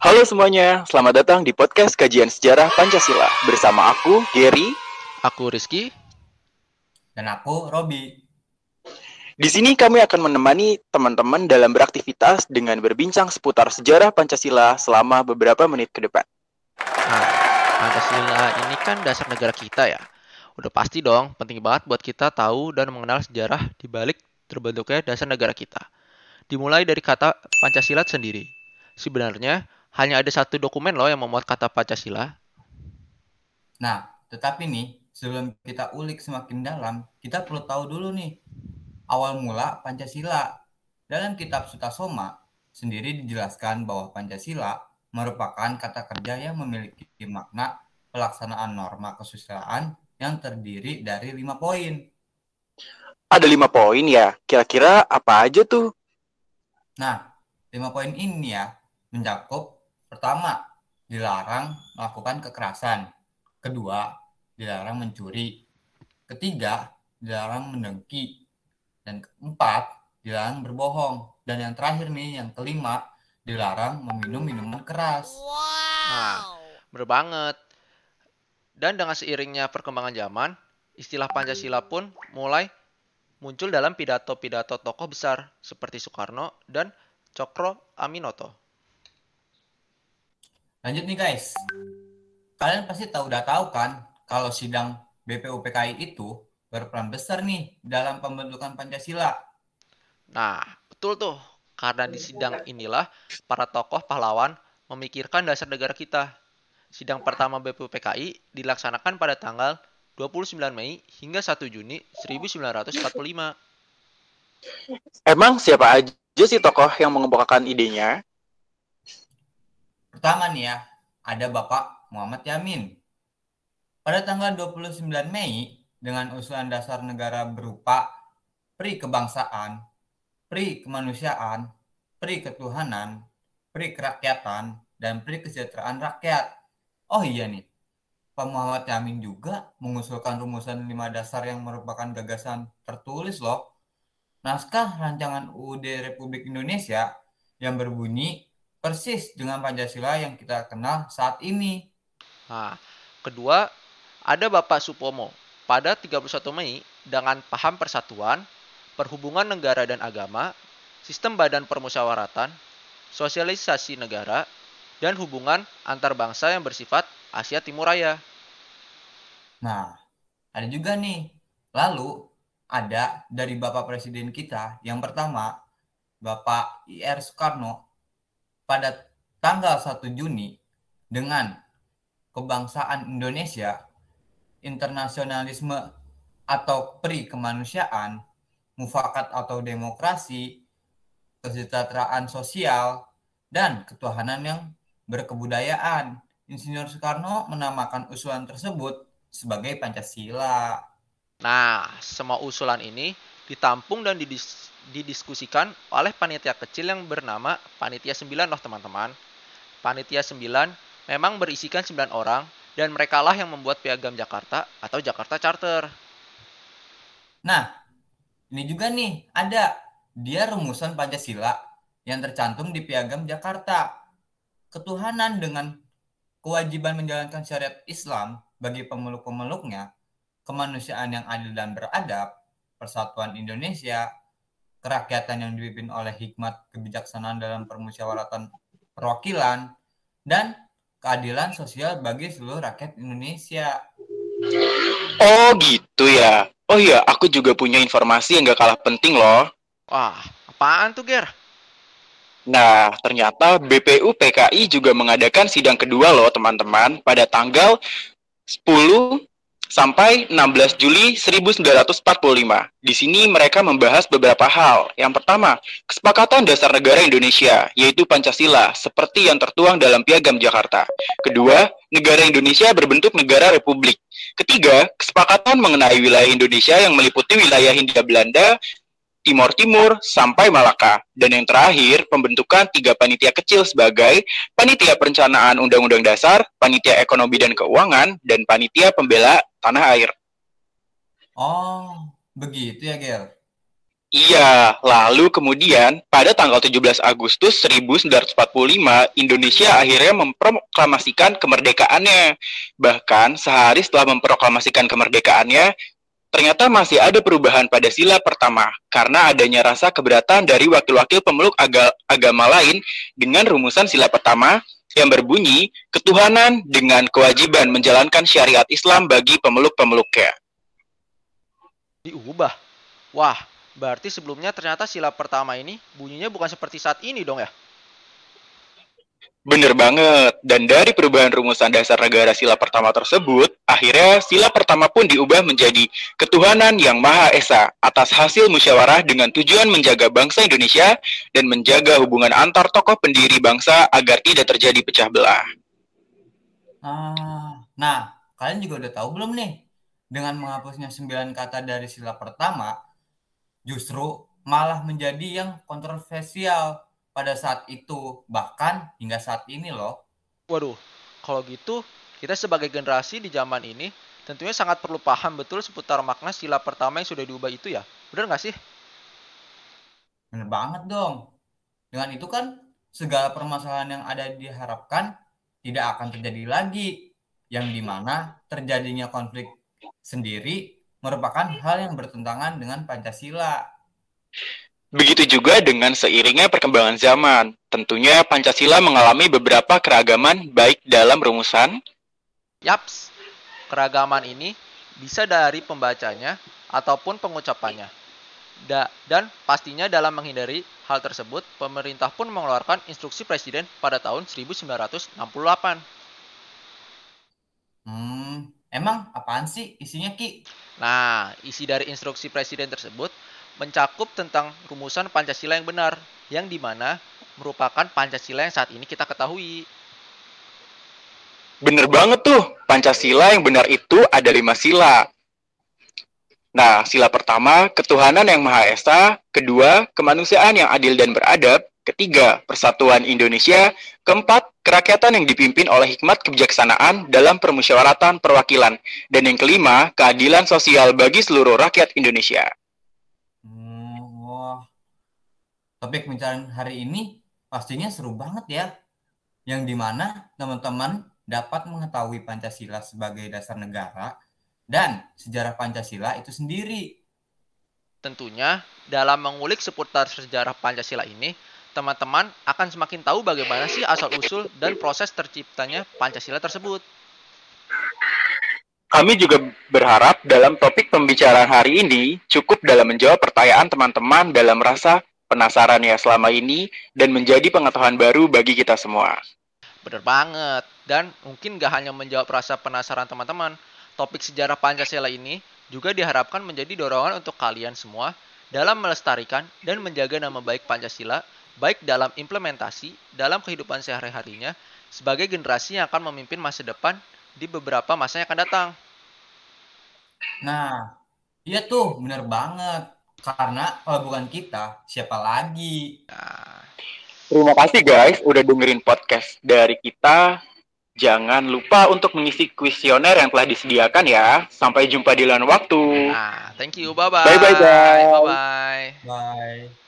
Halo semuanya, selamat datang di podcast Kajian Sejarah Pancasila bersama aku, Gary. Aku Rizky. Dan aku, Robi. Di sini kami akan menemani teman-teman dalam beraktivitas dengan berbincang seputar sejarah Pancasila selama beberapa menit ke depan. Nah, Pancasila ini kan dasar negara kita ya. Udah pasti dong, penting banget buat kita tahu dan mengenal sejarah di balik terbentuknya dasar negara kita. Dimulai dari kata Pancasila sendiri. Sebenarnya, hanya ada satu dokumen loh yang memuat kata Pancasila. Nah, tetapi nih, sebelum kita ulik semakin dalam, kita perlu tahu dulu nih, awal mula Pancasila. Dalam kitab Sutasoma, sendiri dijelaskan bahwa Pancasila merupakan kata kerja yang memiliki makna pelaksanaan norma kesusilaan yang terdiri dari lima poin. Ada lima poin ya, kira-kira apa aja tuh? Nah, lima poin ini ya mencakup Pertama, dilarang melakukan kekerasan. Kedua, dilarang mencuri. Ketiga, dilarang mendengki. Dan keempat, dilarang berbohong. Dan yang terakhir nih, yang kelima, dilarang meminum minuman keras. Wow. Nah, bener banget. Dan dengan seiringnya perkembangan zaman, istilah Pancasila pun mulai muncul dalam pidato-pidato tokoh besar seperti Soekarno dan Cokro Aminoto. Lanjut nih guys. Kalian pasti tahu udah tahu kan kalau sidang BPUPKI itu berperan besar nih dalam pembentukan Pancasila. Nah, betul tuh. Karena di sidang inilah para tokoh pahlawan memikirkan dasar negara kita. Sidang pertama BPUPKI dilaksanakan pada tanggal 29 Mei hingga 1 Juni 1945. Emang siapa aja sih tokoh yang mengemukakan idenya? Pertama nih ya, ada Bapak Muhammad Yamin. Pada tanggal 29 Mei, dengan usulan dasar negara berupa pri kebangsaan, pri kemanusiaan, pri ketuhanan, pri kerakyatan, dan pri kesejahteraan rakyat. Oh iya nih, Pak Muhammad Yamin juga mengusulkan rumusan lima dasar yang merupakan gagasan tertulis loh. Naskah rancangan UUD Republik Indonesia yang berbunyi persis dengan Pancasila yang kita kenal saat ini. Nah, kedua, ada Bapak Supomo pada 31 Mei dengan paham persatuan, perhubungan negara dan agama, sistem badan permusyawaratan, sosialisasi negara, dan hubungan antar bangsa yang bersifat Asia Timur Raya. Nah, ada juga nih. Lalu ada dari Bapak Presiden kita yang pertama, Bapak IR Soekarno pada tanggal 1 Juni dengan kebangsaan Indonesia, internasionalisme atau pri kemanusiaan, mufakat atau demokrasi, kesejahteraan sosial, dan ketuhanan yang berkebudayaan. Insinyur Soekarno menamakan usulan tersebut sebagai Pancasila. Nah, semua usulan ini ditampung dan didis didiskusikan oleh panitia kecil yang bernama Panitia 9 loh teman-teman. Panitia 9 memang berisikan 9 orang dan mereka lah yang membuat piagam Jakarta atau Jakarta Charter. Nah, ini juga nih ada dia rumusan Pancasila yang tercantum di piagam Jakarta. Ketuhanan dengan kewajiban menjalankan syariat Islam bagi pemeluk-pemeluknya, kemanusiaan yang adil dan beradab, persatuan Indonesia, kerakyatan yang dipimpin oleh hikmat kebijaksanaan dalam permusyawaratan perwakilan dan keadilan sosial bagi seluruh rakyat Indonesia. Oh gitu ya. Oh iya, aku juga punya informasi yang gak kalah penting loh. Wah, apaan tuh, Ger? Nah, ternyata BPU PKI juga mengadakan sidang kedua loh, teman-teman, pada tanggal 10 sampai 16 Juli 1945. Di sini mereka membahas beberapa hal. Yang pertama, kesepakatan dasar negara Indonesia, yaitu Pancasila, seperti yang tertuang dalam Piagam Jakarta. Kedua, negara Indonesia berbentuk negara republik. Ketiga, kesepakatan mengenai wilayah Indonesia yang meliputi wilayah Hindia Belanda, Timur Timur sampai Malaka. Dan yang terakhir, pembentukan tiga panitia kecil sebagai Panitia Perencanaan Undang-Undang Dasar, Panitia Ekonomi dan Keuangan, dan Panitia Pembela Tanah Air. Oh, begitu ya, Gel? Iya, lalu kemudian pada tanggal 17 Agustus 1945 Indonesia akhirnya memproklamasikan kemerdekaannya. Bahkan sehari setelah memproklamasikan kemerdekaannya, ternyata masih ada perubahan pada sila pertama karena adanya rasa keberatan dari wakil-wakil pemeluk aga agama lain dengan rumusan sila pertama yang berbunyi ketuhanan dengan kewajiban menjalankan syariat Islam bagi pemeluk-pemeluknya. Diubah? Wah, Berarti sebelumnya ternyata sila pertama ini bunyinya bukan seperti saat ini dong ya? Bener banget. Dan dari perubahan rumusan dasar negara sila pertama tersebut, akhirnya sila pertama pun diubah menjadi ketuhanan yang Maha Esa atas hasil musyawarah dengan tujuan menjaga bangsa Indonesia dan menjaga hubungan antar tokoh pendiri bangsa agar tidak terjadi pecah belah. Ah, nah, kalian juga udah tahu belum nih? Dengan menghapusnya sembilan kata dari sila pertama, justru malah menjadi yang kontroversial pada saat itu bahkan hingga saat ini loh. Waduh, kalau gitu kita sebagai generasi di zaman ini tentunya sangat perlu paham betul seputar makna sila pertama yang sudah diubah itu ya. Benar nggak sih? Bener banget dong. Dengan itu kan segala permasalahan yang ada diharapkan tidak akan terjadi lagi. Yang di mana terjadinya konflik sendiri merupakan hal yang bertentangan dengan Pancasila. Begitu juga dengan seiringnya perkembangan zaman. Tentunya Pancasila mengalami beberapa keragaman baik dalam rumusan. Yaps, keragaman ini bisa dari pembacanya ataupun pengucapannya. Da dan pastinya dalam menghindari hal tersebut, pemerintah pun mengeluarkan instruksi presiden pada tahun 1968. Hmm, emang apaan sih isinya Ki? Nah, isi dari instruksi presiden tersebut mencakup tentang rumusan Pancasila yang benar, yang di mana merupakan Pancasila yang saat ini kita ketahui. Bener banget tuh, Pancasila yang benar itu ada lima sila. Nah, sila pertama, ketuhanan yang Maha Esa. Kedua, kemanusiaan yang adil dan beradab. Ketiga, persatuan Indonesia. Keempat, kerakyatan yang dipimpin oleh hikmat kebijaksanaan dalam permusyawaratan perwakilan. Dan yang kelima, keadilan sosial bagi seluruh rakyat Indonesia. Topik pembicaraan hari ini pastinya seru banget ya. Yang di mana teman-teman dapat mengetahui Pancasila sebagai dasar negara dan sejarah Pancasila itu sendiri. Tentunya, dalam mengulik seputar sejarah Pancasila ini, teman-teman akan semakin tahu bagaimana sih asal-usul dan proses terciptanya Pancasila tersebut. Kami juga berharap dalam topik pembicaraan hari ini cukup dalam menjawab pertanyaan teman-teman dalam rasa penasaran ya selama ini dan menjadi pengetahuan baru bagi kita semua. Bener banget. Dan mungkin gak hanya menjawab rasa penasaran teman-teman, topik sejarah Pancasila ini juga diharapkan menjadi dorongan untuk kalian semua dalam melestarikan dan menjaga nama baik Pancasila baik dalam implementasi dalam kehidupan sehari-harinya sebagai generasi yang akan memimpin masa depan di beberapa masa yang akan datang. Nah, iya tuh, bener banget. Karena kalau bukan kita, siapa lagi? Nah, Terima kasih guys udah dengerin podcast dari kita. Jangan lupa untuk mengisi kuesioner yang telah disediakan ya. Sampai jumpa di lain waktu. nah thank you. Bye-bye. Bye-bye, guys. Bye-bye. Bye.